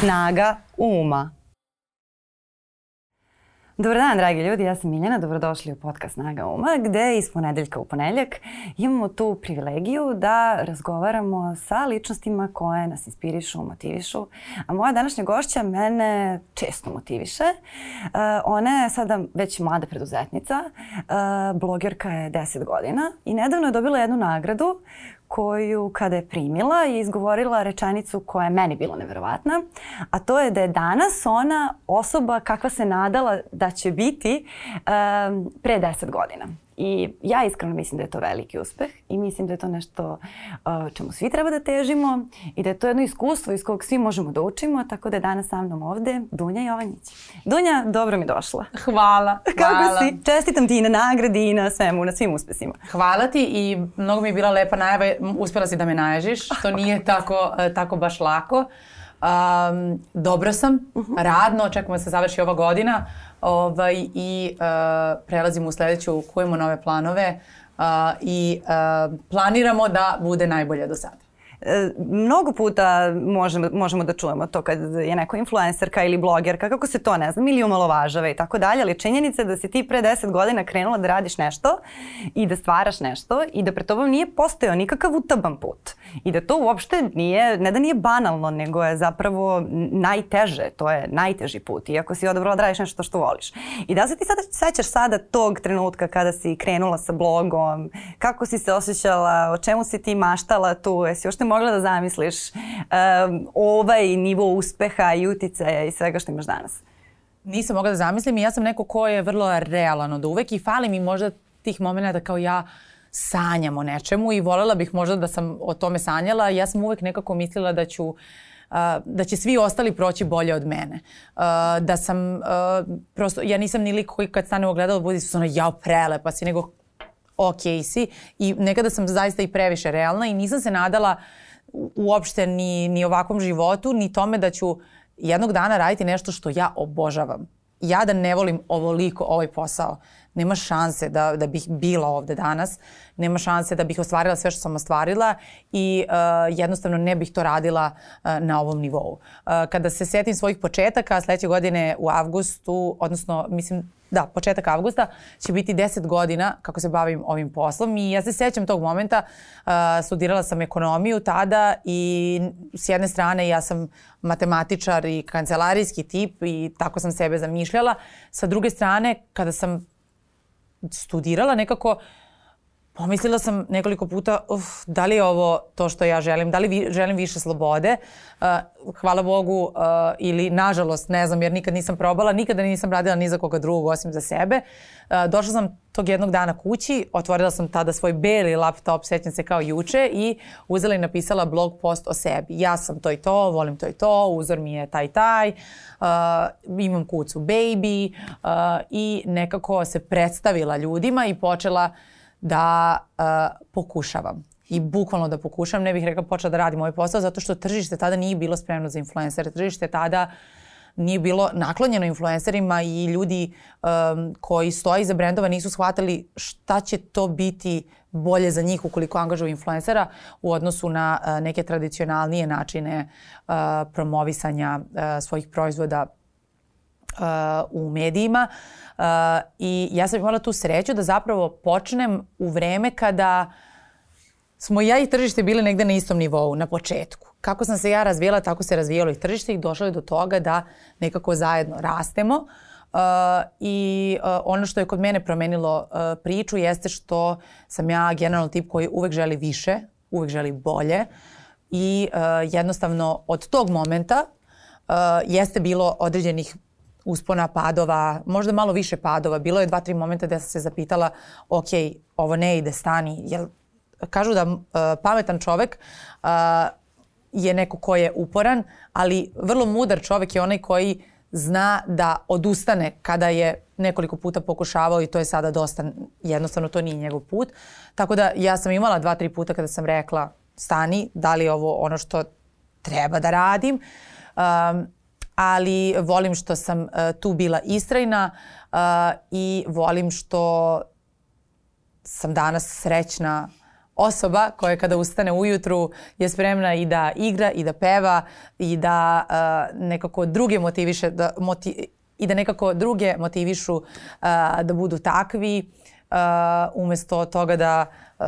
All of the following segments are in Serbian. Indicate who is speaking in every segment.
Speaker 1: Snaga uma. Dobar dan, dragi ljudi, ja sam Miljana, dobrodošli u podcast Snaga Uma, gde iz ponedeljka u ponedeljak imamo tu privilegiju da razgovaramo sa ličnostima koje nas inspirišu, motivišu. A moja današnja gošća mene često motiviše. E, ona je sada već mlada preduzetnica, e, blogerka je 10 godina i nedavno je dobila jednu nagradu koju kada je primila je izgovorila rečenicu koja je meni bila neverovatna, a to je da je danas ona osoba kakva se nadala da će biti um, pre 10 godina. I ja iskreno mislim da je to veliki uspeh i mislim da je to nešto uh, čemu svi treba da težimo i da je to jedno iskustvo iz kog svi možemo da učimo, tako da je danas sa mnom ovde Dunja Jovanjić. Dunja, dobro mi došla.
Speaker 2: Hvala.
Speaker 1: Kako
Speaker 2: hvala.
Speaker 1: si? Čestitam ti i na nagradi i na svemu, na svim uspesima.
Speaker 2: Hvala ti i mnogo mi je bila lepa najava, uspela si da me naježiš, to nije tako, e, tako baš lako. Um, dobro sam, mhm. radno, očekujemo da se završi ova godina ovaj, i uh, prelazimo u sledeću, kujemo nove planove uh, i uh, planiramo da bude najbolje do sada
Speaker 1: mnogo puta možemo, možemo da čujemo to kad je neko influencerka ili blogerka, kako se to ne znam, ili umalovažava i tako dalje, ali činjenica je da si ti pre 10 godina krenula da radiš nešto i da stvaraš nešto i da pred tobom nije postojao nikakav utaban put i da to uopšte nije, ne da nije banalno, nego je zapravo najteže, to je najteži put, iako si odabrala da radiš nešto što voliš. I da se ti sada sećaš sada tog trenutka kada si krenula sa blogom, kako si se osjećala, o čemu si ti maštala tu, jesi uopšte mogla da zamisliš um, ovaj nivo uspeha i uticaja i svega što imaš danas?
Speaker 2: Nisam mogla da zamislim i ja sam neko ko je vrlo realan od uvek i fali mi možda tih momenta da kao ja sanjam o nečemu i volela bih možda da sam o tome sanjala. Ja sam uvek nekako mislila da ću uh, da će svi ostali proći bolje od mene. Uh, da sam, uh, prosto, ja nisam ni lik koji kad stane u ogledalo budi se ono, jao prelepa si, nego okay si. I nekada sam zaista i previše realna i nisam se nadala uh, uopšte ni, ni ovakvom životu, ni tome da ću jednog dana raditi nešto što ja obožavam. Ja da ne volim ovoliko ovaj posao nema šanse da, da bih bila ovde danas, nema šanse da bih ostvarila sve što sam ostvarila i uh, jednostavno ne bih to radila uh, na ovom nivou. Uh, kada se setim svojih početaka, sledeće godine u avgustu, odnosno mislim da, početak avgusta, će biti 10 godina kako se bavim ovim poslom i ja se sećam tog momenta, uh, studirala sam ekonomiju tada i s jedne strane ja sam matematičar i kancelarijski tip i tako sam sebe zamišljala, sa druge strane kada sam studirala nekako pomislila sam nekoliko puta, uf, da li je ovo to što ja želim, da li vi, želim više slobode, uh, hvala Bogu uh, ili nažalost, ne znam, jer nikad nisam probala, nikada nisam radila ni za koga drugog osim za sebe. Uh, došla sam tog jednog dana kući, otvorila sam tada svoj beli laptop, sećam se kao juče i uzela i napisala blog post o sebi. Ja sam to i to, volim to i to, uzor mi je taj taj, uh, imam kucu baby uh, i nekako se predstavila ljudima i počela uh, da uh, pokušavam i bukvalno da pokušam, ne bih rekla počela da radim ovaj posao zato što tržište tada nije bilo spremno za influencere. Tržište tada nije bilo naklonjeno influencerima i ljudi um, koji stoje iza brendova nisu shvatali šta će to biti bolje za njih ukoliko angažuju influencera u odnosu na uh, neke tradicionalnije načine uh, promovisanja uh, svojih proizvoda u medijima uh, i ja sam imala tu sreću da zapravo počnem u vreme kada smo ja i tržište bili negde na istom nivou na početku. Kako sam se ja razvijala, tako se razvijalo i tržište i došlo je do toga da nekako zajedno rastemo. Uh, I uh, ono što je kod mene promenilo uh, priču jeste što sam ja generalno tip koji uvek želi više, uvek želi bolje i uh, jednostavno od tog momenta uh, jeste bilo određenih uspona, padova, možda malo više padova. Bilo je dva, tri momenta da sam se zapitala, ok, ovo ne ide, stani. Jer kažu da uh, pametan čovek uh, je neko ko je uporan, ali vrlo mudar čovek je onaj koji zna da odustane kada je nekoliko puta pokušavao i to je sada dosta, jednostavno to nije njegov put. Tako da ja sam imala dva, tri puta kada sam rekla stani, da li je ovo ono što treba da radim. Um, ali volim što sam uh, tu bila istrajna uh, i volim što sam danas srećna osoba koja kada ustane ujutru je spremna i da igra i da peva i da uh, nekako druge motiviše da moti i da nekako druge motivišu uh, da budu takvi uh, umesto toga da uh,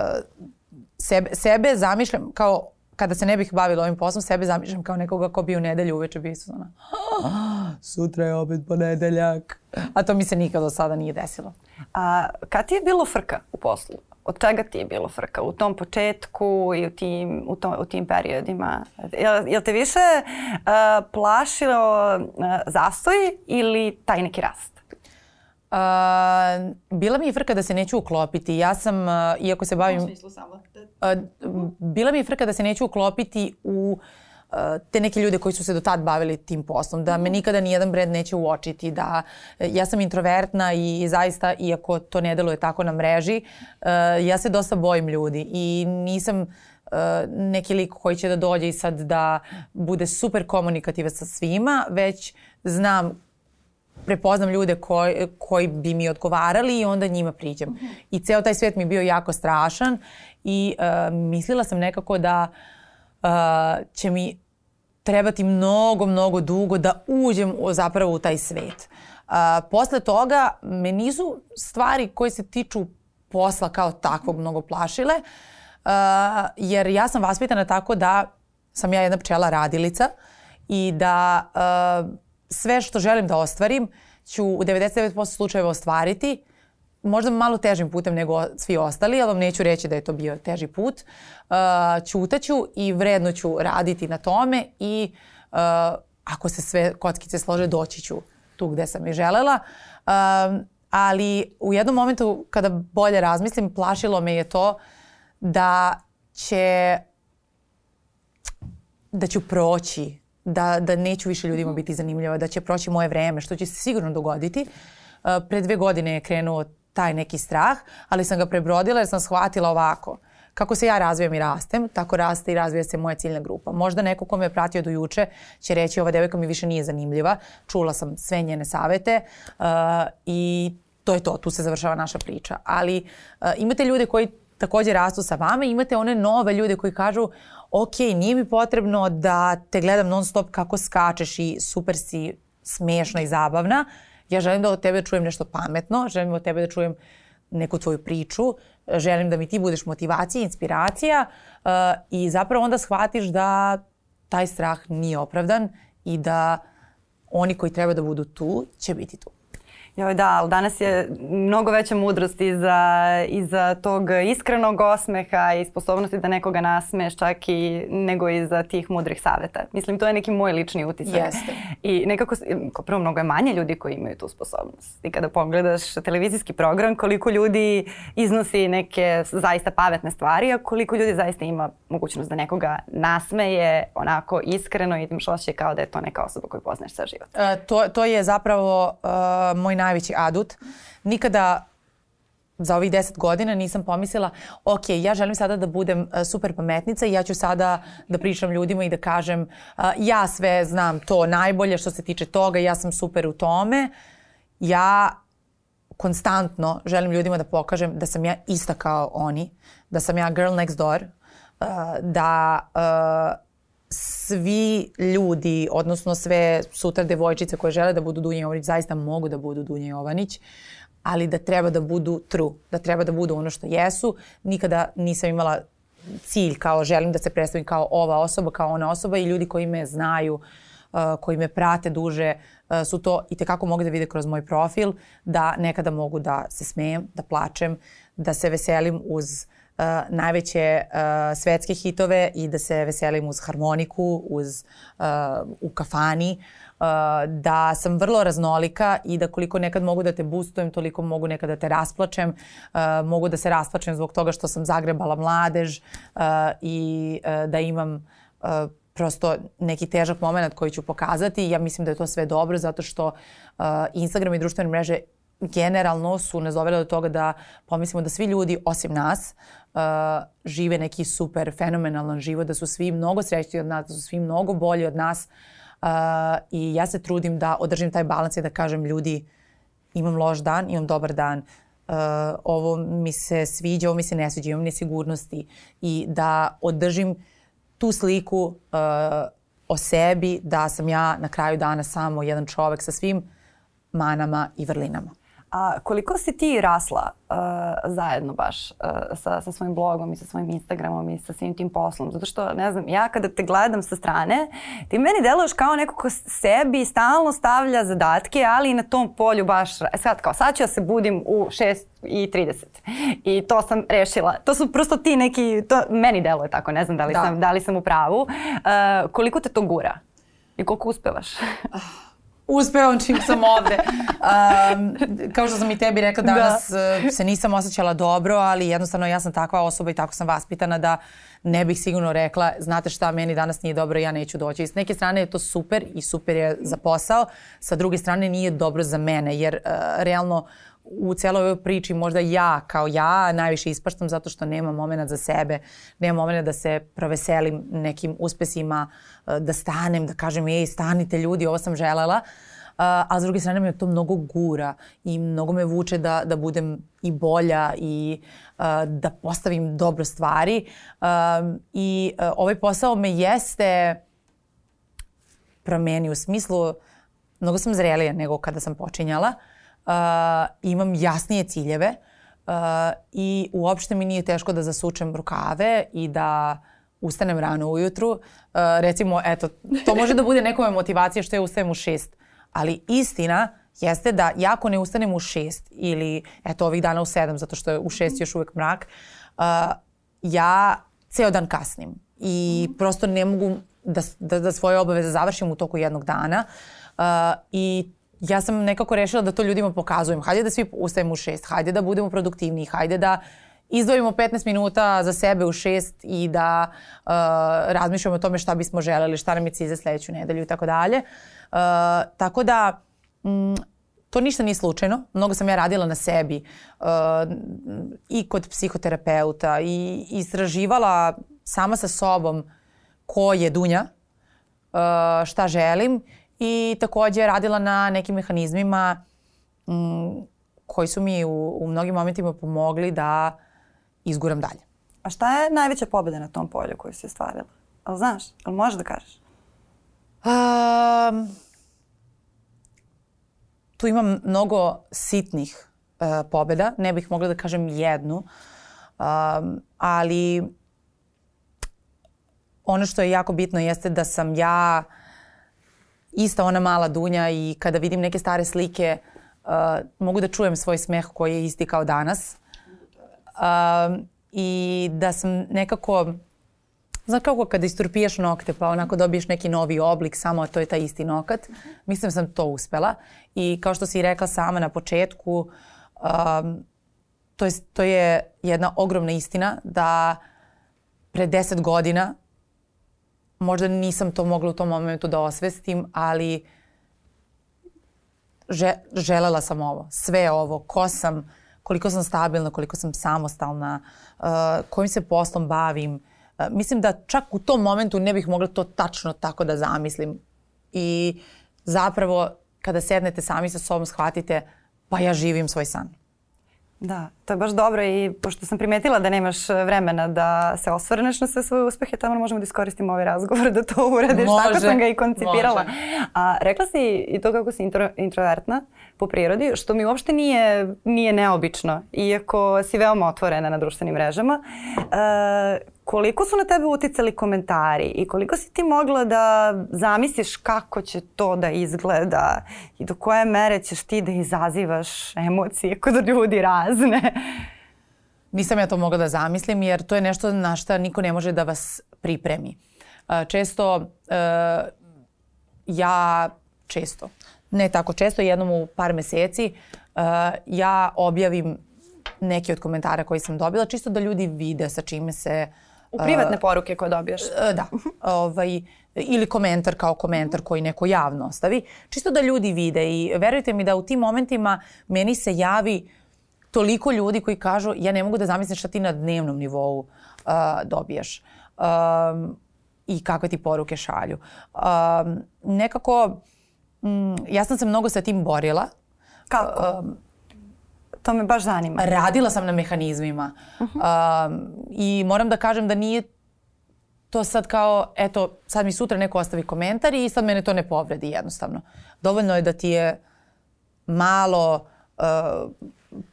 Speaker 2: sebe, sebe zamišljam kao kada se ne bih bavila ovim poslom, sebe zamišljam kao nekoga ko bi u nedelju uveče bio ona. Sutra je opet ponedeljak. A to mi se nikad do sada nije desilo. A
Speaker 1: kad ti je bilo frka u poslu? Od čega ti je bilo frka u tom početku i u tim, u tom, u tim periodima? Je jel te više uh, plašilo uh, zastoj ili taj neki rast? Uh,
Speaker 2: bila mi je frka da se neću uklopiti. Ja sam, uh, iako se bavim... U smislu samo. Uh, bila mi je frka da se neću uklopiti u te neke ljude koji su se do tad bavili tim poslom, da me mhm. nikada nijedan brand neće uočiti, da e, ja sam introvertna i zaista, iako to ne deluje tako na mreži, e, ja se dosta bojim ljudi i nisam e, neki lik koji će da dođe i sad da bude super komunikativan sa svima, već znam prepoznam ljude koji, koji bi mi odgovarali i onda njima priđem. Mm -hmm. I ceo taj svet mi je bio jako strašan i uh, mislila sam nekako da uh, će mi trebati mnogo, mnogo dugo da uđem o, zapravo u taj svet. Uh, posle toga me nisu stvari koje se tiču posla kao takvog mnogo plašile, uh, jer ja sam vaspitana tako da sam ja jedna pčela radilica i da uh, sve što želim da ostvarim ću u 99% slučajeva ostvariti, možda malo težim putem nego svi ostali, ali vam neću reći da je to bio teži put. Uh, čutaću i vredno ću raditi na tome i uh, ako se sve kockice slože, doći ću tu gde sam i želela. Um, ali u jednom momentu kada bolje razmislim, plašilo me je to da će da ću proći da, da neću više ljudima mhm. biti zanimljiva, da će proći moje vreme, što će se sigurno dogoditi. Uh, pre dve godine je krenuo taj neki strah, ali sam ga prebrodila jer sam shvatila ovako. Kako se ja razvijam i rastem, tako raste i razvija se moja ciljna grupa. Možda neko ko me je pratio do juče će reći ova devojka mi više nije zanimljiva, čula sam sve njene savete uh, i to je to, tu se završava naša priča. Ali uh, imate ljude koji takođe rastu sa vama i imate one nove ljude koji kažu ok, nije mi potrebno da te gledam non stop kako skačeš i super si smešna i zabavna. Ja želim da od tebe čujem nešto pametno, želim od tebe da čujem neku tvoju priču, želim da mi ti budeš motivacija, inspiracija uh, i zapravo onda shvatiš da taj strah nije opravdan i da oni koji treba da budu tu će biti tu.
Speaker 1: Joj da, ali danas je mnogo veća mudrost iza, za tog iskrenog osmeha i sposobnosti da nekoga nasmeš čak i nego za tih mudrih saveta. Mislim, to je neki moj lični utisak. Jeste. I nekako, ko prvo, mnogo je manje ljudi koji imaju tu sposobnost. I kada pogledaš televizijski program, koliko ljudi iznosi neke zaista pavetne stvari, a koliko ljudi zaista ima mogućnost da nekoga nasmeje onako iskreno i imaš osjećaj kao da je to neka osoba koju poznaš sa života. E,
Speaker 2: to, to je zapravo e, moj način najveći adut. Nikada za ovih deset godina nisam pomislila ok, ja želim sada da budem e, super pametnica i ja ću sada da pričam ljudima i da kažem e, ja sve znam to najbolje što se tiče toga, ja sam super u tome. Ja konstantno želim ljudima da pokažem da sam ja ista kao oni, da sam ja girl next door, e, da svi ljudi, odnosno sve sutra devojčice koje žele da budu Dunja Jovanić, zaista mogu da budu Dunja Jovanić, ali da treba da budu true, da treba da budu ono što jesu. Nikada nisam imala cilj kao želim da se predstavim kao ova osoba, kao ona osoba i ljudi koji me znaju, uh, koji me prate duže, uh, su to i tekako mogu da vide kroz moj profil, da nekada mogu da se smejem, da plačem, da se veselim uz uh, najveće uh, svetske hitove i da se veselim uz harmoniku, uz, uh, u kafani, uh, da sam vrlo raznolika i da koliko nekad mogu da te boostujem, toliko mogu nekad da te rasplačem, uh, mogu da se rasplačem zbog toga što sam zagrebala mladež uh, i uh, da imam uh, prosto neki težak moment koji ću pokazati. Ja mislim da je to sve dobro zato što uh, Instagram i društvene mreže generalno su nas dovele do toga da pomislimo da svi ljudi osim nas uh, žive neki super fenomenalan život, da su svi mnogo srećni od nas, da su svi mnogo bolji od nas uh, i ja se trudim da održim taj balans i da kažem ljudi imam loš dan, imam dobar dan, uh, ovo mi se sviđa, ovo mi se ne sviđa, imam nesigurnosti i da održim tu sliku uh, o sebi da sam ja na kraju dana samo jedan čovek sa svim manama i vrlinama.
Speaker 1: A koliko si ti rasla uh, zajedno baš uh, sa, sa svojim blogom i sa svojim Instagramom i sa svim tim poslom? Zato što, ne znam, ja kada te gledam sa strane, ti meni deluješ kao neko ko sebi stalno stavlja zadatke, ali i na tom polju baš, e, sad kao, sad ću ja se budim u 6 i 30. I to sam rešila. To su prosto ti neki, to meni deluje tako, ne znam da li, da. Sam, da li sam u pravu. Uh, koliko te to gura? I koliko uspevaš? Ah,
Speaker 2: uspevam čim sam ovde. Um, kao što sam i tebi rekla da. danas, da. se nisam osjećala dobro, ali jednostavno ja sam takva osoba i tako sam vaspitana da ne bih sigurno rekla, znate šta, meni danas nije dobro, ja neću doći. S neke strane je to super i super je za posao, sa druge strane nije dobro za mene, jer uh, realno u celoj ovoj priči možda ja kao ja najviše ispaštam zato što nemam momenat za sebe, nemam momenat da se proveselim nekim uspesima, e, da stanem, da kažem ej stanite ljudi, ovo sam želela. A, e, a s druge strane me to mnogo gura i mnogo me vuče da, da budem i bolja i e, da postavim dobro stvari. I ovaj posao me jeste promenio u smislu, mnogo sam zrelija nego kada sam počinjala. Uh, uh, imam jasnije ciljeve uh, i uopšte mi nije teško da zasučem rukave i da ustanem rano ujutru. Uh, recimo, eto, to može da bude nekome motivacija što je ustajem u šest. Ali istina jeste da jako ne ustanem u šest ili eto ovih dana u sedam, zato što je u šest mhm. još uvek mrak, uh, ja ceo dan kasnim i mhm. prosto ne mogu da, da, da svoje obaveze završim u toku jednog dana. Uh, I ja sam nekako rešila da to ljudima pokazujem. Hajde da svi ustajemo u šest, hajde da budemo produktivni, hajde da izdvojimo 15 minuta za sebe u šest i da uh, razmišljamo o tome šta bismo želeli, šta nam je cilj za sledeću nedelju i tako dalje. Uh, tako da, mm, to ništa nije slučajno. Mnogo sam ja radila na sebi uh, i kod psihoterapeuta i istraživala sama sa sobom ko je Dunja, uh, šta želim i takođe radila na nekim mehanizmima m, mm, koji su mi u, u mnogim momentima pomogli da izguram dalje.
Speaker 1: A šta je najveća pobeda na tom polju koju si stvarila? Ali znaš, ali možeš da kažeš? Um,
Speaker 2: tu imam mnogo sitnih uh, e, pobeda, ne bih mogla da kažem jednu, um, ali ono što je jako bitno jeste da sam ja uh, ista ona mala Dunja i kada vidim neke stare slike uh, mogu da čujem svoj smeh koji je isti kao danas. Uh, I da sam nekako Znaš kako kada isturpijaš nokte pa onako dobiješ neki novi oblik, samo to je taj isti nokat. Mislim da sam to uspela i kao što si rekla sama na početku, um, to, je, to je jedna ogromna istina da pre deset godina možda nisam to mogla u tom momentu da osvestim, ali že, želela sam ovo, sve ovo, ko sam, koliko sam stabilna, koliko sam samostalna, uh, kojim se poslom bavim. Uh, mislim da čak u tom momentu ne bih mogla to tačno tako da zamislim. I zapravo kada sednete sami sa sobom shvatite pa ja živim svoj san.
Speaker 1: Da, to je baš dobro i pošto sam primetila da nemaš e, vremena da se osvrneš na sve svoje uspehe, tamo možemo da iskoristimo ovaj razgovor da to uradiš, može, tako sam ga i koncipirala. Može. A rekla si i to kako si intro, introvertna, po prirodi, što mi uopšte nije, nije neobično, iako si veoma otvorena na društvenim mrežama. E, koliko su na tebe uticali komentari i koliko si ti mogla da zamisliš kako će to da izgleda i do koje mere ćeš ti da izazivaš emocije kod ljudi razne?
Speaker 2: Nisam ja to mogla da zamislim jer to je nešto na šta niko ne može da vas pripremi. E, često, e, ja često ne tako često, jednom u par meseci, uh, ja objavim neke od komentara koji sam dobila, čisto da ljudi vide sa čime se... U
Speaker 1: privatne uh, poruke koje dobiješ. Uh,
Speaker 2: da. ovaj, ili komentar kao komentar koji neko javno ostavi. Čisto da ljudi vide i verujte mi da u tim momentima meni se javi toliko ljudi koji kažu ja ne mogu da zamislim šta ti na dnevnom nivou uh, dobijaš. Um, I kakve ti poruke šalju. Um, nekako Mm, ja sam se mnogo sa tim borila.
Speaker 1: Kako? Um, to me baš zanima.
Speaker 2: Radila sam na mehanizmima. Uh mhm. -huh. um, I moram da kažem da nije to sad kao, eto, sad mi sutra neko ostavi komentar i sad mene to ne povredi jednostavno. Dovoljno je da ti je malo uh,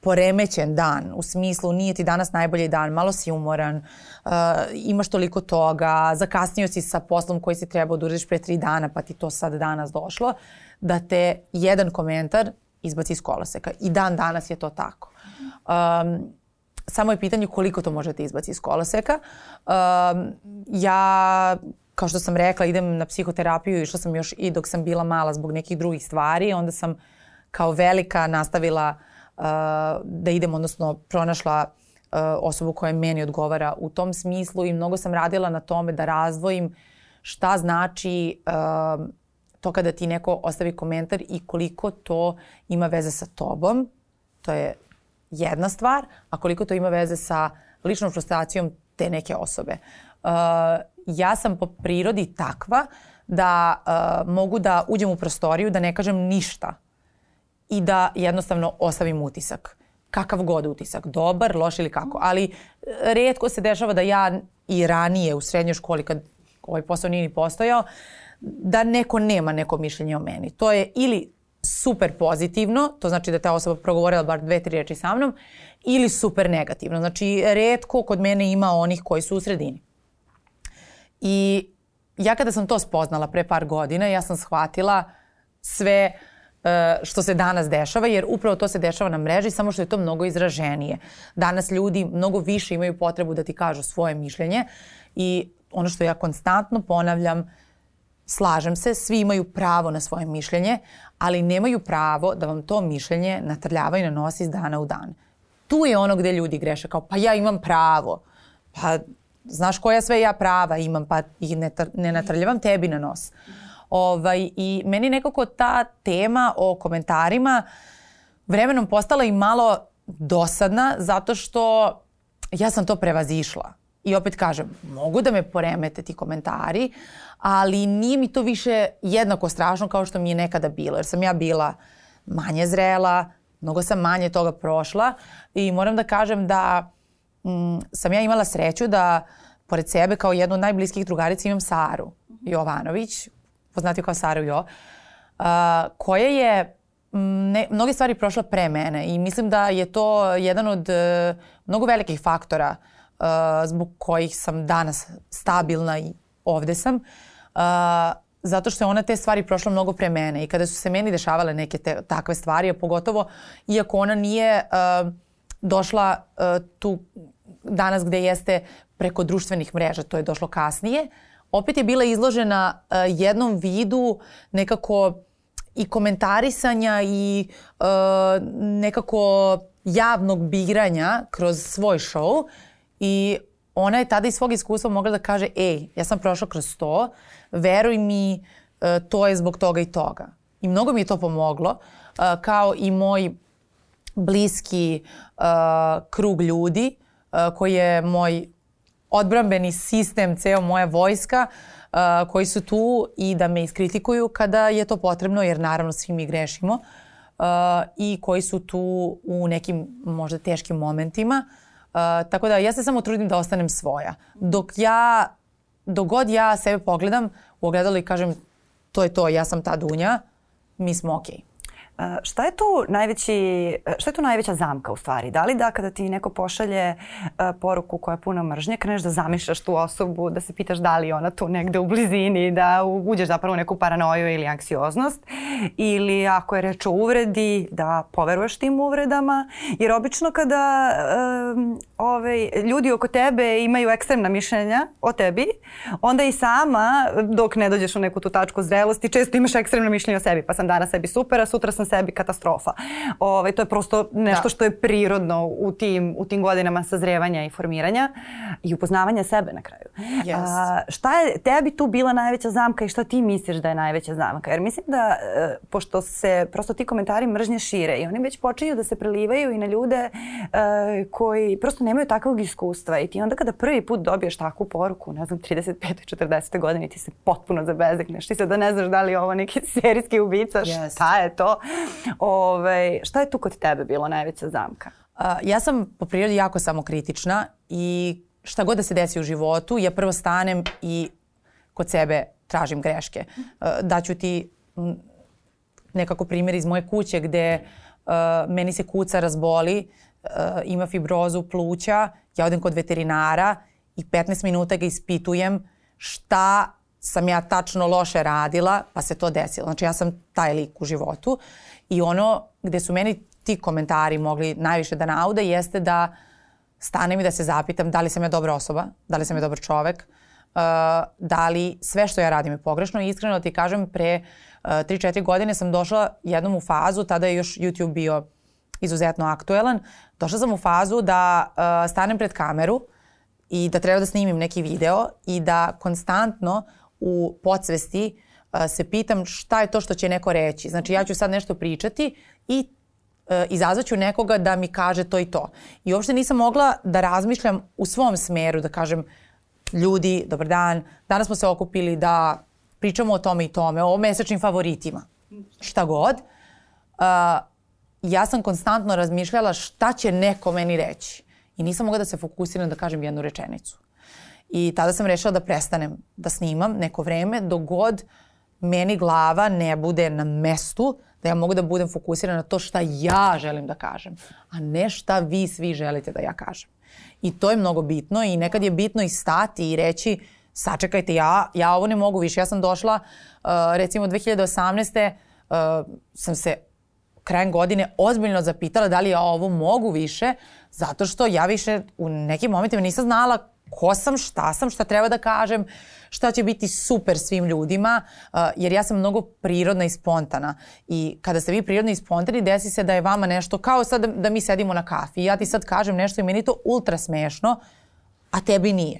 Speaker 2: poremećen dan, u smislu nije ti danas najbolji dan, malo si umoran, uh, imaš toliko toga, zakasnio si sa poslom koji si trebao da uradiš pre tri dana pa ti to sad danas došlo da te jedan komentar izbaci iz koloseka. I dan danas je to tako. Um, samo je pitanje koliko to možete izbaci iz koloseka. Um, ja, kao što sam rekla, idem na psihoterapiju, išla sam još i dok sam bila mala zbog nekih drugih stvari. Onda sam kao velika nastavila uh, da idem, odnosno pronašla uh, osobu koja meni odgovara u tom smislu i mnogo sam radila na tome da razvojim šta znači uh, to kada ti neko ostavi komentar i koliko to ima veze sa tobom, to je jedna stvar, a koliko to ima veze sa ličnom frustracijom te neke osobe. Uh, ja sam po prirodi takva da uh, mogu da uđem u prostoriju, da ne kažem ništa i da jednostavno ostavim utisak. Kakav god utisak, dobar, loš ili kako. Ali uh, redko se dešava da ja i ranije u srednjoj školi kad ovaj posao nije ni postojao, uh, da neko nema neko mišljenje o meni. To je ili super pozitivno, to znači da ta osoba progovorila bar dve, tri reči sa mnom, ili super negativno. Znači, redko kod mene ima onih koji su u sredini. I ja kada sam to spoznala pre par godina, ja sam shvatila sve e, što se danas dešava, jer upravo to se dešava na mreži, samo što je to mnogo izraženije. Danas ljudi mnogo više imaju potrebu da ti kažu svoje mišljenje i ono što ja konstantno ponavljam slažem se, svi imaju pravo na svoje mišljenje, ali nemaju pravo da vam to mišljenje natrljavaju na nos iz dana u dan. Tu je ono gde ljudi greše, kao pa ja imam pravo. Pa znaš koja sve ja prava imam, pa ih ne, ne natrljavam tebi na nos. Ovaj, I meni nekako ta tema o komentarima vremenom postala i malo dosadna zato što ja sam to prevazišla. I opet kažem, mogu da me poremete ti komentari, ali nije mi to više jednako strašno kao što mi je nekada bilo. Jer sam ja bila manje zrela, mnogo sam manje toga prošla i moram da kažem da mm, sam ja imala sreću da pored sebe kao jednu od najbliskih drugarica imam Saru Jovanović, poznatiju kao Sara Jo, uh, koja je mm, ne, mnoge stvari prošla pre mene i mislim da je to jedan od e, mnogo velikih faktora uh, zbog kojih sam danas stabilna i ovde sam, uh, zato što je ona te stvari prošla mnogo pre mene i kada su se meni dešavale neke te, takve stvari, a pogotovo iako ona nije uh, došla uh, tu danas gde jeste preko društvenih mreža, to je došlo kasnije, opet je bila izložena uh, jednom vidu nekako i komentarisanja i uh, nekako javnog biranja kroz svoj show i ona je tada iz svog iskustva mogla da kaže ej, ja sam prošla kroz to, veruj mi, e, to je zbog toga i toga. I mnogo mi je to pomoglo, e, kao i moj bliski e, krug ljudi koji je moj odbrambeni sistem, ceo moja vojska koji su tu i da me iskritikuju kada je to potrebno, jer naravno svi mi grešimo i koji su tu u nekim možda teškim momentima tako da ja se samo trudim da ostanem svoja. Dok ja, dok god ja sebe pogledam u ogledalo i kažem to je to, ja sam ta Dunja, mi smo okej. Okay.
Speaker 1: Eh, šta je, tu najveći, eh, šta je tu najveća zamka u stvari? Da li da kada ti neko pošalje eh, poruku koja je puna mržnje, kreneš da zamišljaš tu osobu, da se pitaš da li ona tu negde u blizini, da uđeš zapravo u neku paranoju ili anksioznost, ili ako je reč o uvredi, da poveruješ tim uvredama, jer obično kada um, ovaj, ljudi oko tebe imaju ekstremna mišljenja o tebi, onda i sama, dok ne dođeš u neku tu tačku zrelosti, često imaš ekstremna mišljenja o sebi, pa sam danas sebi super, a sutra sam sam sebi katastrofa. Ove, ovaj, to je prosto nešto da. što je prirodno u tim, u tim godinama sazrevanja i formiranja i upoznavanja sebe na kraju. Yes. A, šta je tebi tu bila najveća zamka i šta ti misliš da je najveća zamka? Jer mislim da, e, pošto se prosto ti komentari mržnje šire i oni već počinju da se prelivaju i na ljude e, koji prosto nemaju takvog iskustva i ti onda kada prvi put dobiješ takvu poruku, ne znam, 35. 40. godine ti se potpuno zabezekneš, ti da ne znaš da li je ovo neki serijski ubica, yes. šta je to, Ove, ovaj, šta je tu kod tebe bilo najveća zamka?
Speaker 2: A, ja sam po prirodi jako samokritična i šta god da se desi u životu, ja prvo stanem i kod sebe tražim greške. Mhm. A, daću ti nekako primjer iz moje kuće gde a, meni se kuca razboli, a, ima fibrozu pluća, ja odem kod veterinara i 15 minuta ga ispitujem šta sam ja tačno loše radila, pa se to desilo. Znači ja sam taj lik u životu i ono gde su meni ti komentari mogli najviše da naude jeste da stanem i da se zapitam da li sam ja dobra osoba, da li sam ja dobar čovek, uh, da li sve što ja radim je pogrešno i iskreno ti kažem pre 3-4 uh, godine sam došla jednom u fazu, tada je još YouTube bio izuzetno aktuelan, došla sam u fazu da uh, stanem pred kameru i da treba da snimim neki video i da konstantno u podsvesti uh, se pitam šta je to što će neko reći. Znači ja ću sad nešto pričati i uh, izazvaću nekoga da mi kaže to i to. I uopšte nisam mogla da razmišljam u svom smeru, da kažem ljudi, dobar dan, danas smo se okupili da pričamo o tome i tome, o mesečnim favoritima, šta god. Uh, ja sam konstantno razmišljala šta će neko meni reći. I nisam mogla da se fokusiram da kažem jednu rečenicu. I tada sam rešila da prestanem da snimam neko vreme dok god meni glava ne bude na mestu da ja mogu da budem fokusirana na to šta ja želim da kažem, a ne šta vi svi želite da ja kažem. I to je mnogo bitno i nekad je bitno i stati i reći sačekajte ja, ja ovo ne mogu više. Ja sam došla uh, recimo 2018. Uh, sam se krajem godine ozbiljno zapitala da li ja ovo mogu više zato što ja više u nekim momentima nisam znala ko sam, šta sam, šta treba da kažem, šta će biti super svim ljudima, uh, jer ja sam mnogo prirodna i spontana. I kada ste vi prirodni i spontani, desi se da je vama nešto, kao sad da, da mi sedimo na kafi ja ti sad kažem nešto i meni to ultra smešno, a tebi nije.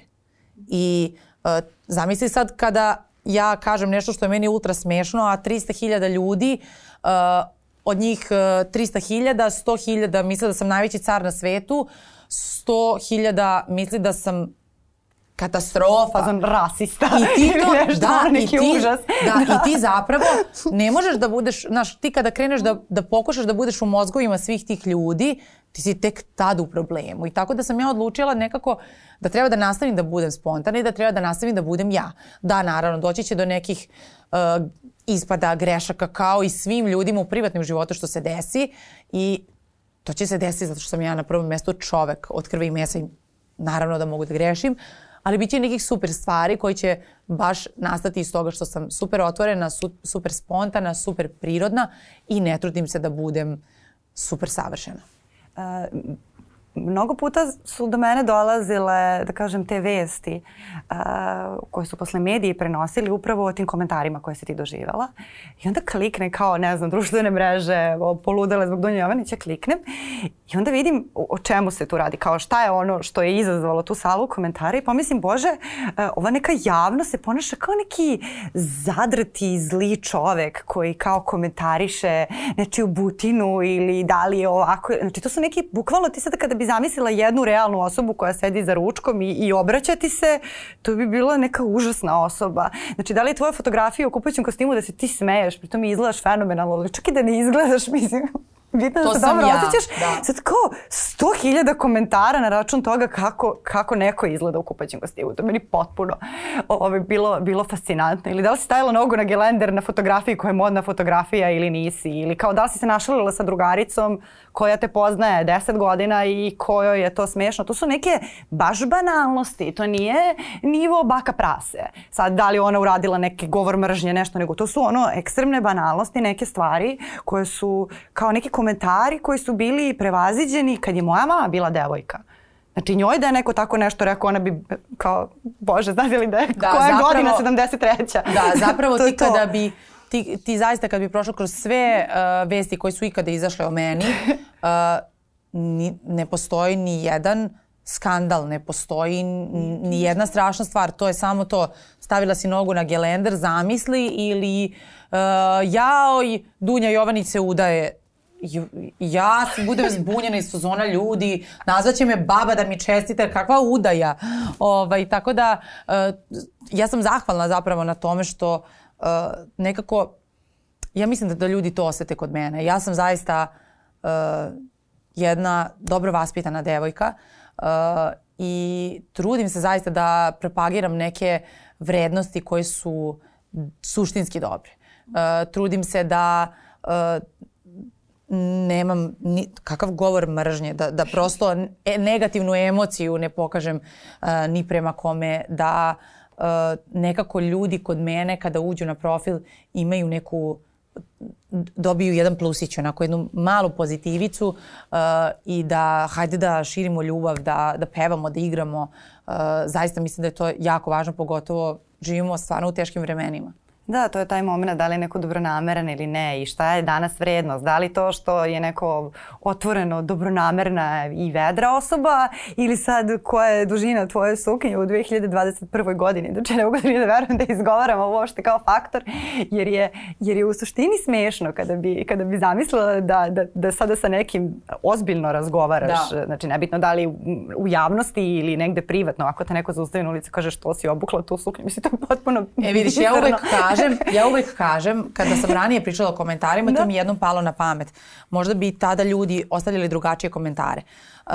Speaker 2: I uh, zamisli sad kada ja kažem nešto što je meni ultra smešno, a 300.000 ljudi uh, od njih 300.000, 100.000 misle da sam najveći car na svetu, uh, hiljada misli da sam katastrofa.
Speaker 1: Pa sam rasista.
Speaker 2: I ti to, da, i ti, užas. Da, da, i ti zapravo ne možeš da budeš, znaš, ti kada kreneš da, da pokušaš da budeš u mozgovima svih tih ljudi, ti si tek tad u problemu. I tako da sam ja odlučila nekako da treba da nastavim da budem spontana i da treba da nastavim da budem ja. Da, naravno, doći će do nekih uh, ispada grešaka kao i svim ljudima u privatnom životu što se desi i To će se desiti zato što sam ja na prvom mjestu čovek od krvi i mesa i naravno da mogu da grešim, ali bit će nekih super stvari koji će baš nastati iz toga što sam super otvorena, su, super spontana, super prirodna i ne trudim se da budem super savršena. Uh,
Speaker 1: mnogo puta su do mene dolazile, da kažem, te vesti uh, koje su posle mediji prenosili upravo o tim komentarima koje si ti doživjela. I onda klikne kao, ne znam, društvene mreže, poludele zbog Dunja Jovanića, kliknem i onda vidim o čemu se tu radi, kao šta je ono što je izazvalo tu salu komentara i pomislim, bože, uh, ova neka javnost se ponaša kao neki zadrti zli čovek koji kao komentariše nečiju butinu ili da li je ovako. Znači, to su neki, bukvalno ti sad kada bi bi zamislila jednu realnu osobu koja sedi za ručkom i, i obraća ti se, to bi bila neka užasna osoba. Znači, da li je tvoja fotografija u kupaćem kostimu da se ti smeješ, pritom i izgledaš fenomenalno, ali čak i da ne izgledaš, mislim, bitno da to da se dobro ja. osjećaš. Da. Sad kao sto hiljada komentara na račun toga kako, kako neko izgleda u kupaćem kostimu. To meni potpuno ove, bilo, bilo fascinantno. Ili da li si stavila nogu na gelender na fotografiji koja je modna fotografija ili nisi. Ili kao da li si se našalila sa drugaricom koja te poznaje 10 godina i kojoj je to smešno. To su neke baš banalnosti, to nije nivo baka prase. Sad, da li ona uradila neke govor mržnje, nešto, nego to su ono ekstremne banalnosti, neke stvari koje su kao neki komentari koji su bili prevaziđeni kad je moja mama bila devojka. Znači njoj da je neko tako nešto rekao, ona bi kao, bože, znaš li da je, da, koja zapravo, godina 73.
Speaker 2: Da, zapravo ti kada bi ti, ti zaista kad bi prošla kroz sve uh, vesti koje su ikada izašle o meni, uh, ni, ne postoji ni jedan skandal, ne postoji ni jedna strašna stvar. To je samo to, stavila si nogu na gelender, zamisli ili uh, e, jaoj, Dunja Jovanić se udaje ja budem zbunjena iz sezona ljudi, nazvaće me baba da mi čestite, kakva udaja. Ovaj, tako da, ja sam zahvalna zapravo na tome što uh, nekako, ja mislim da, da ljudi to osete kod mene. Ja sam zaista uh, jedna dobro vaspitana devojka uh, i trudim se zaista da propagiram neke vrednosti koje su suštinski dobre. Uh, trudim se da uh, nemam ni, kakav govor mržnje, da, da prosto e, negativnu emociju ne pokažem uh, ni prema kome, da uh, uh, nekako ljudi kod mene kada uđu na profil imaju neku dobiju jedan plusić, onako jednu malu pozitivicu uh, i da hajde da širimo ljubav, da, da pevamo, da igramo. Uh, zaista mislim da je to jako važno, pogotovo živimo stvarno u teškim vremenima.
Speaker 1: Da, to je taj moment da li je neko dobronameran ili ne i šta je danas vrednost. Da li to što je neko otvoreno dobronamerna i vedra osoba ili sad koja je dužina tvoje suknje u 2021. godini. Znači ne mogu da verujem da izgovaram ovo uopšte kao faktor jer je, jer je u suštini smešno kada bi, kada bi zamislila da, da, da sada sa nekim ozbiljno razgovaraš. Da. Znači nebitno da li u javnosti ili negde privatno. Ako te neko zaustavi na ulici kaže što si obukla tu suknju, mislim to je potpuno...
Speaker 2: E vidiš, ja uvek kažem kažem, ja uvek kažem, kada sam ranije pričala o komentarima, da. to mi jednom palo na pamet. Možda bi tada ljudi ostavljali drugačije komentare. Uh,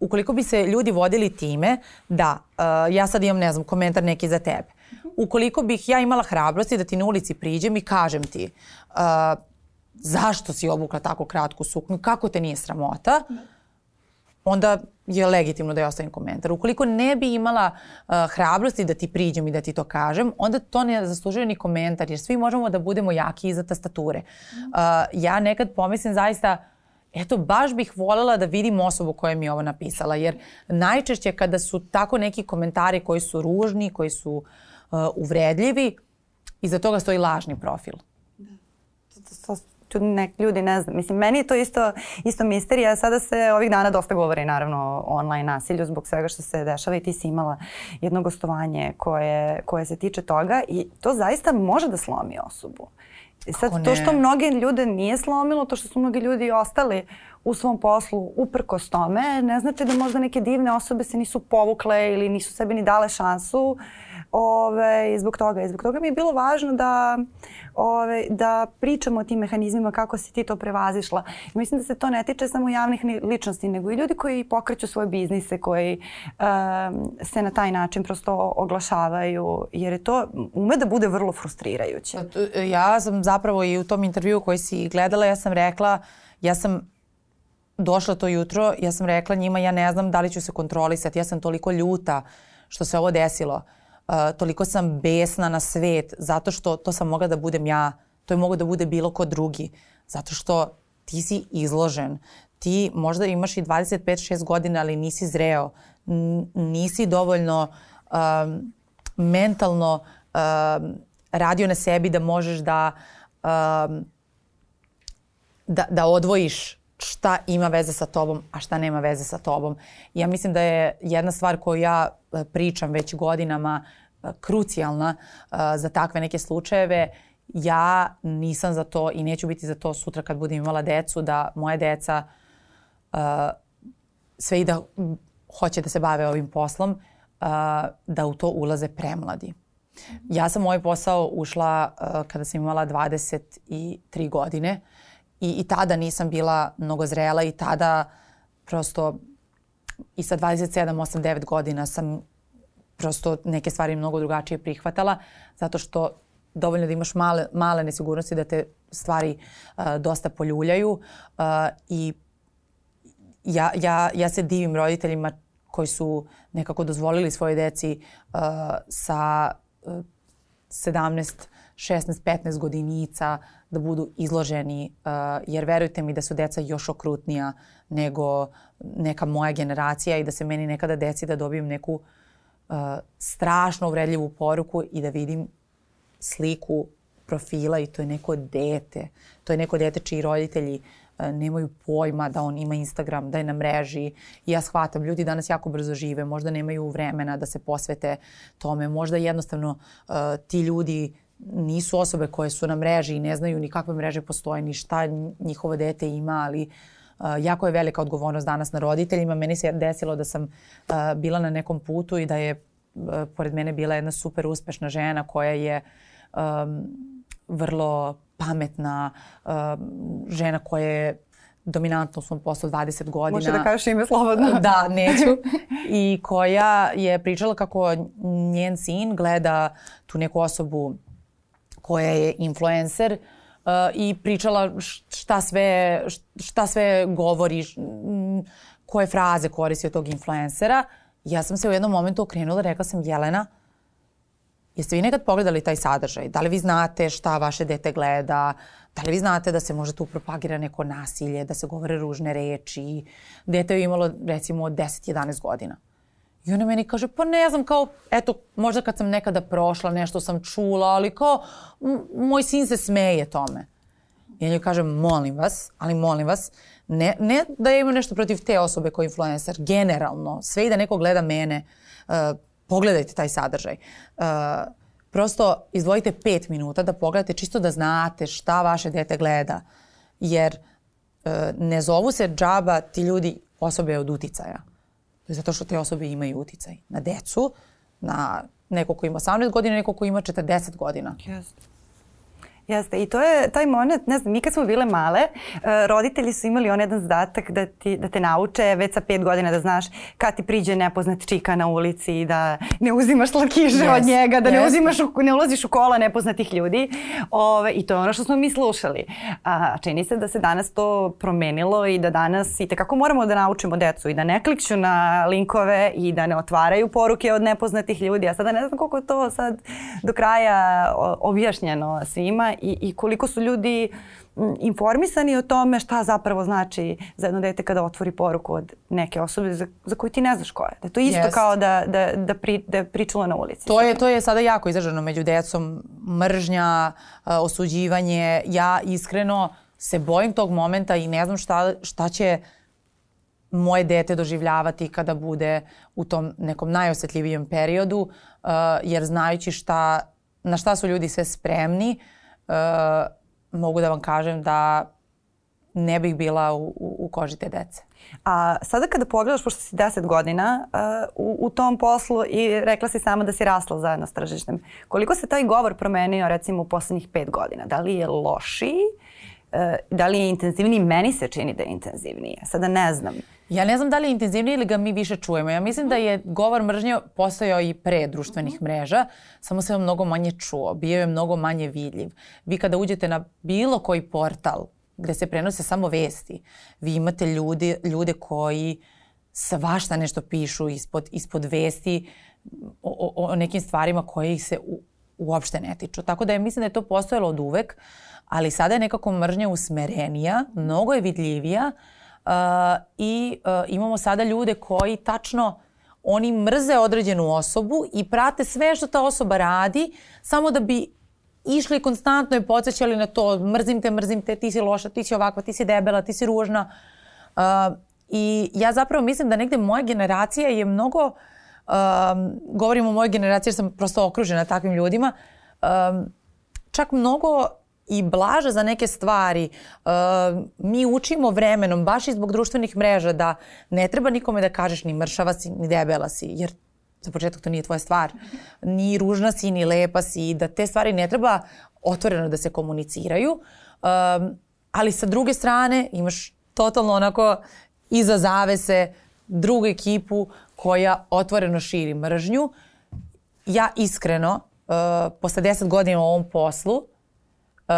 Speaker 2: ukoliko bi se ljudi vodili time da uh, ja sad imam, ne znam, komentar neki za tebe. Ukoliko bih ja imala hrabrosti da ti na ulici priđem i kažem ti uh, zašto si obukla tako kratku suknju, kako te nije sramota, da onda je legitimno da ja ostavim komentar. Ukoliko ne bi imala uh, hrabrosti da ti priđem i da ti to kažem, onda to ne zaslužuje ni komentar, jer svi možemo da budemo jaki iza tastature. Mhm. Uh, ja nekad pomislim zaista, eto, baš bih voljela da vidim osobu koja mi je ovo napisala, jer najčešće kada su tako neki komentari koji su ružni, koji su uh, uvredljivi, iza toga stoji lažni profil. Mm
Speaker 1: ću nek ljudi, ne znam. Mislim, meni je to isto, isto misterija. Sada se ovih dana dosta govori naravno o online nasilju zbog svega što se dešava i ti si imala jedno gostovanje koje, koje se tiče toga i to zaista može da slomi osobu. I sad, to što mnoge ljude nije slomilo, to što su mnogi ljudi ostali u svom poslu uprkos tome, ne znači da možda neke divne osobe se nisu povukle ili nisu sebi ni dale šansu ove, ovaj, zbog toga. I zbog toga mi je bilo važno da, ove, ovaj, da pričamo o tim mehanizmima, kako si ti to prevazišla. mislim da se to ne tiče samo javnih ličnosti, nego i ljudi koji pokreću svoje biznise, koji um, se na taj način prosto oglašavaju, jer je to ume da bude vrlo frustrirajuće.
Speaker 2: E, ja sam zapravo i u tom intervju koji si gledala, ja sam rekla, ja sam došla to jutro, ja sam rekla njima ja ne znam da li ću se kontrolisati, ja sam toliko ljuta što se ovo desilo. Uh, toliko sam besna na svet zato što to sam mogla da budem ja, to je mogao da bude bilo ko drugi. Zato što ti si izložen, ti možda imaš i 25-6 godina, ali nisi zreo, nisi dovoljno um, mentalno um, radio na sebi da možeš da, um, da, da odvojiš šta ima veze sa tobom, a šta nema veze sa tobom. Ja mislim da je jedna stvar koju ja e, pričam već godinama krucijalna za takve neke slučajeve. Ja nisam za to i neću biti za to sutra kad budem imala decu da moje deca sve i da hoće da se bave ovim poslom, da u to ulaze premladi. Ja sam u ovaj posao ušla kada sam imala 23 godine i, i tada nisam bila mnogo zrela i tada prosto i sa 27, 8, 9 godina sam prosto neke stvari mnogo drugačije prihvatala, zato što dovoljno da imaš male, male nesigurnosti da te stvari uh, dosta poljuljaju uh, i ja, ja, ja se divim roditeljima koji su nekako dozvolili svoje deci uh, sa uh, 17, 16, 15 godinica da budu izloženi, uh, jer verujte mi da su deca još okrutnija nego neka moja generacija i da se meni nekada deci da dobijem neku uh, E, strašno uvredljivu poruku i da vidim sliku profila i to je neko dete. To je neko dete čiji roditelji e, nemaju pojma da on ima Instagram, da je na mreži. I ja shvatam, ljudi danas jako brzo žive, možda nemaju vremena da se posvete tome, možda jednostavno uh, ti ljudi nisu osobe koje su na mreži i ne znaju ni kakve mreže postoje, ni šta njihovo dete ima, ali uh, jako je velika odgovornost danas na roditeljima. Meni se desilo da sam bila na nekom putu i da je pored mene bila jedna super uspešna žena koja je vrlo pametna, žena koja je dominantno u svom poslu 20 godina. Može
Speaker 1: da kažeš ime slobodno.
Speaker 2: Da, neću. I koja je pričala kako njen sin gleda tu neku osobu koja je influencer uh, Uh, i pričala šta sve, šta sve govori, koje fraze koristi od tog influencera. Ja sam se u jednom momentu okrenula i rekla sam Jelena, jeste vi nekad pogledali taj sadržaj? Da li vi znate šta vaše dete gleda? Da li vi znate da se možda tu propagira neko nasilje, da se govore ružne reči? Dete je imalo recimo 10-11 godina. I ona meni kaže, pa ne znam, kao, eto, možda kad sam nekada prošla, nešto sam čula, ali kao, moj sin se smeje tome. I ja njoj kažem, molim vas, ali molim vas, ne, ne da ja imam nešto protiv te osobe koja je influencer, generalno, sve i da neko gleda mene, uh, pogledajte taj sadržaj. Uh, prosto izdvojite pet minuta da pogledate čisto da znate šta vaše dete gleda. Jer uh, ne zovu se džaba ti ljudi osobe od uticaja. Zato što te osobe imaju uticaj na decu, na neko ko ima 18 godina, neko ko ima 40 godina. Jeste.
Speaker 1: Jeste, i to je taj moment, ne znam, mi kad smo bile male, e, roditelji su imali on jedan zadatak da, ti, da te nauče već sa pet godina da znaš kad ti priđe nepoznat čika na ulici i da ne uzimaš lakiže yes, od njega, da yes. ne, uzimaš u, ne ulaziš u kola nepoznatih ljudi. Ove, I to je ono što smo mi slušali. A, čini se da se danas to promenilo i da danas i tekako moramo da naučimo decu i da ne klikću na linkove i da ne otvaraju poruke od nepoznatih ljudi. Ja sada ne znam koliko to sad do kraja objašnjeno svima i, i koliko su ljudi informisani o tome šta zapravo znači za jedno dete kada otvori poruku od neke osobe za, za koju ti ne znaš ko je. Da to je isto yes. kao da, da, da, pri, da pričalo na ulici.
Speaker 2: To je, to je sada jako izraženo među decom. Mržnja, osuđivanje. Ja iskreno se bojim tog momenta i ne znam šta, šta će moje dete doživljavati kada bude u tom nekom najosetljivijem periodu, uh, jer znajući šta, na šta su ljudi sve spremni, uh, Uh, mogu da vam kažem da ne bih bila u, u, u koži te dece.
Speaker 1: A sada kada pogledaš, pošto si 10 godina uh, u, u tom poslu i rekla si sama da si rasla zajedno s tržištem, koliko se taj govor promenio recimo u poslednjih 5 godina? Da li je lošiji? Uh, da li je intenzivniji? Meni se čini da je intenzivnije. Sada ne znam.
Speaker 2: Ja ne znam da li je intenzivnije ili ga mi više čujemo. Ja mislim da je govor mržnje postojao i pre društvenih mhm. mreža, samo se je mnogo manje čuo, bio je mnogo manje vidljiv. Vi kada uđete na bilo koji portal gde se prenose samo vesti, vi imate ljudi, ljude koji svašta nešto pišu ispod, ispod vesti o, o, o nekim stvarima koje ih se u, uopšte ne tiču. Tako da ja mislim da je to postojalo od uvek, ali sada je nekako mržnja usmerenija, mnogo je vidljivija, uh, I e, imamo sada ljude koji tačno oni mrze određenu osobu i prate sve što ta osoba radi samo da bi išli konstantno i podsjećali na to mrzim te, mrzim te, ti si loša, ti si ovakva, ti si debela, ti si ružna. Uh, I ja zapravo mislim da negde moja generacija je mnogo, um, govorim o mojoj generaciji jer sam prosto okružena takvim ljudima, um, čak mnogo i blaže za neke stvari. E, mi učimo vremenom, baš i zbog društvenih mreža, da ne treba nikome da kažeš ni mršava si, ni debela si, jer za početak to nije tvoja stvar. Ni ružna si, ni lepa si, da te stvari ne treba otvoreno da se komuniciraju. E, ali sa druge strane imaš totalno onako iza zavese drugu ekipu koja otvoreno širi mržnju. Ja iskreno, uh, posle 10 godina u ovom poslu, Uh,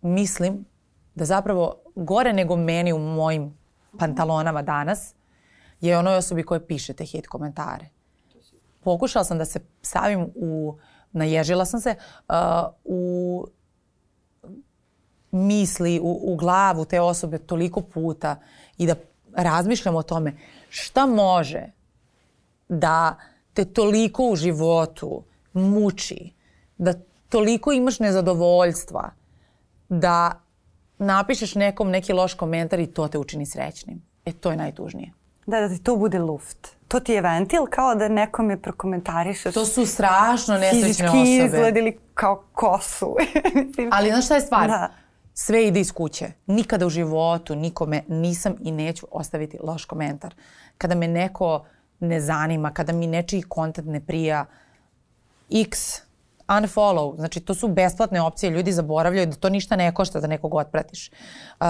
Speaker 2: mislim da zapravo gore nego meni u mojim pantalonama danas je onoj osobi koja piše te hit komentare. Pokušala sam da se stavim u, naježila sam se, uh, u misli, u, u glavu te osobe toliko puta i da razmišljam o tome šta može da te toliko u životu muči, da toliko imaš nezadovoljstva da napišeš nekom neki loš komentar i to te učini srećnim. E, to je najtužnije.
Speaker 1: Da, da ti to bude luft. To ti je ventil kao da nekom je prokomentarišeš.
Speaker 2: To su strašno nesrećne osobe. Fizički
Speaker 1: izgled ili kao kosu.
Speaker 2: Ali znaš šta je stvar? Da. Sve ide iz kuće. Nikada u životu nikome nisam i neću ostaviti loš komentar. Kada me neko ne zanima, kada mi nečiji kontakt ne prija, x unfollow, znači to su besplatne opcije, ljudi zaboravljaju da to ništa ne košta da nekog otpratiš. Uh,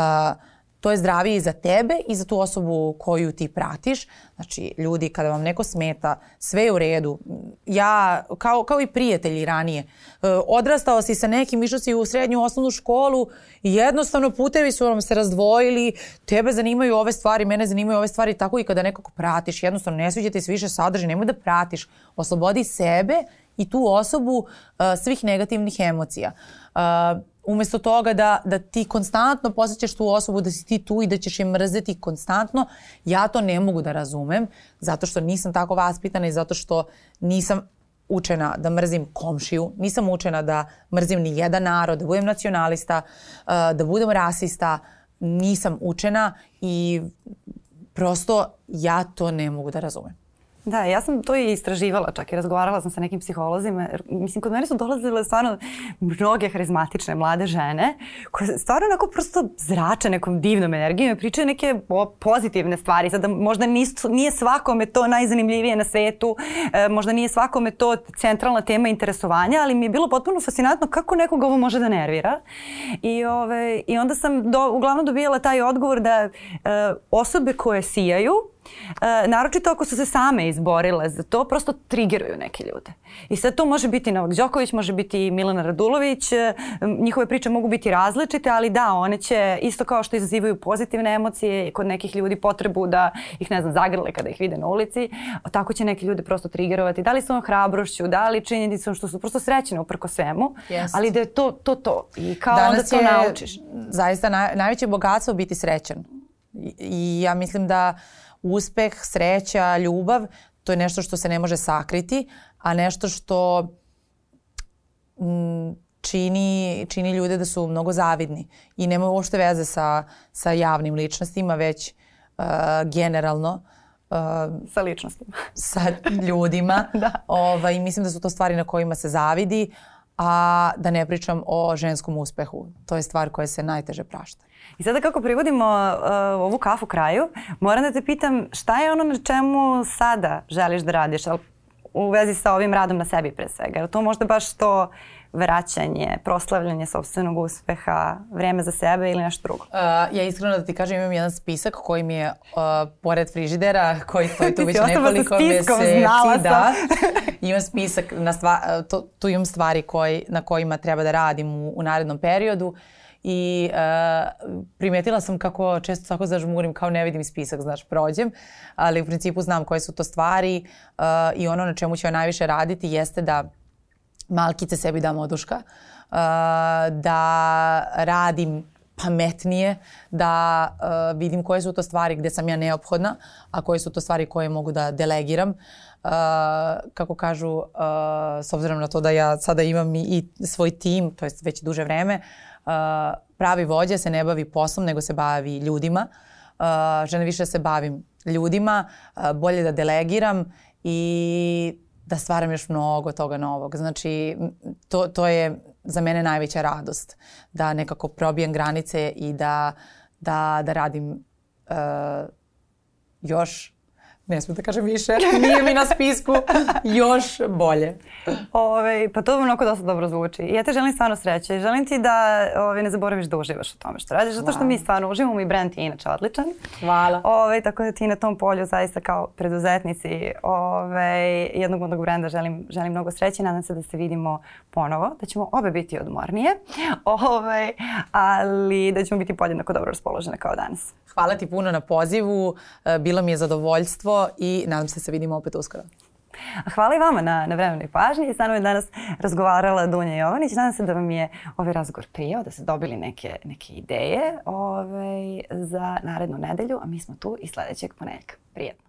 Speaker 2: to je zdravije i za tebe i za tu osobu koju ti pratiš. Znači, ljudi, kada vam neko smeta, sve je u redu. Ja, kao, kao i prijatelji ranije, e, odrastao si sa nekim, išao si u srednju osnovnu školu jednostavno putevi su vam se razdvojili, tebe zanimaju ove stvari, mene zanimaju ove stvari, tako i kada nekog pratiš, jednostavno ne sviđa ti se više sadržaj, nemoj da pratiš. Oslobodi sebe i tu osobu uh, svih negativnih emocija. Uh, umesto toga da, da ti konstantno posjećaš tu osobu, da si ti tu i da ćeš je mrzeti konstantno, ja to ne mogu da razumem, zato što nisam tako vaspitana i zato što nisam učena da mrzim komšiju, nisam učena da mrzim ni jedan narod, da budem nacionalista, uh, da budem rasista, nisam učena i prosto ja to ne mogu da razumem.
Speaker 1: Da, ja sam to i istraživala čak i razgovarala sam sa nekim psiholozima. Mislim, kod mene su dolazile stvarno mnoge harizmatične mlade žene koje stvarno onako prosto zrače nekom divnom energijom i pričaju neke pozitivne stvari. Sada da možda nisu, nije svakome to najzanimljivije na svetu, e, možda nije svakome to centralna tema interesovanja, ali mi je bilo potpuno fascinantno kako nekoga ovo može da nervira. I, ove, i onda sam do, uglavnom dobijala taj odgovor da e, osobe koje sijaju e, naročito ako su se same izborile za to, prosto trigiraju neke ljude. I sad to može biti Novak Đoković, može biti Milana Radulović, e, njihove priče mogu biti različite, ali da, one će isto kao što izazivaju pozitivne emocije i kod nekih ljudi potrebu da ih ne znam zagrle kada ih vide na ulici, tako će neke ljude prosto trigerovati. Da li su on hrabrošću, da li činjenicom što su prosto srećne uprko svemu, Jest. ali da je to to. to. I kao Danas onda to
Speaker 2: je,
Speaker 1: naučiš.
Speaker 2: Zaista na, najveće bogatstvo biti srećan. I, I ja mislim da uspeh, sreća, ljubav, to je nešto što se ne može sakriti, a nešto što m, mm, čini, čini ljude da su mnogo zavidni i nema uopšte veze sa, sa javnim ličnostima, već uh, generalno uh,
Speaker 1: sa ličnostima.
Speaker 2: sa ljudima. da. Ovaj, mislim da su to stvari na kojima se zavidi, a da ne pričam o ženskom uspehu. To je stvar koja se najteže prašta.
Speaker 1: I sada kako privodimo uh, ovu kafu kraju, moram da te pitam šta je ono na čemu sada želiš da radiš, ali u vezi sa ovim radom na sebi pre svega. Je to možda baš to vraćanje, proslavljanje sobstvenog uspeha, vreme za sebe ili nešto drugo? Uh,
Speaker 2: ja iskreno da ti kažem imam jedan spisak koji mi je uh, pored frižidera koji
Speaker 1: stoji
Speaker 2: tu
Speaker 1: već
Speaker 2: nekoliko
Speaker 1: meseci. da.
Speaker 2: imam spisak, na stva, to, tu imam stvari koji, na kojima treba da radim u, u narednom periodu i uh, primetila sam kako često tako zažmurim kao ne vidim spisak, znaš, prođem, ali u principu znam koje su to stvari uh, i ono na čemu ću ja najviše raditi jeste da malkice sebi dam oduška, uh, da radim pametnije, da uh, vidim koje su to stvari gde sam ja neophodna, a koje su to stvari koje mogu da delegiram. Uh, kako kažu, uh, s obzirom na to da ja sada imam i, svoj tim, to je već duže vreme, uh, pravi vođa se ne bavi poslom, nego se bavi ljudima. Uh, žene više se bavim ljudima, uh, bolje da delegiram i da stvaram još mnogo toga novog. Znači, to, to je za mene najveća radost, da nekako probijem granice i da, da, da radim uh, još ne smijem da kažem više, nije mi na spisku, još bolje.
Speaker 1: Ove, pa to onako dosta dobro zvuči. Ja te želim stvarno sreće. Želim ti da ove, ne zaboraviš da uživaš u tome što radiš, zato što mi stvarno uživamo i brand je inače odličan. Hvala. Ove, tako da ti na tom polju zaista kao preduzetnici ove, jednog mladog brenda želim, želim mnogo sreće. Nadam se da se vidimo ponovo, da ćemo obe biti odmornije, ove, ali da ćemo biti podjednako dobro raspoložene kao danas.
Speaker 2: Hvala ti puno na pozivu. E, bilo mi je zadovoljstvo i nadam se da se vidimo opet uskoro.
Speaker 1: Hvala i vama na, na vremenoj pažnji. Sa nama je danas razgovarala Dunja Jovanić. Nadam se da vam je ovaj razgovor prijao, da ste dobili neke, neke ideje ovaj, za narednu nedelju, a mi smo tu i sledećeg ponedjeljka. Prijetno!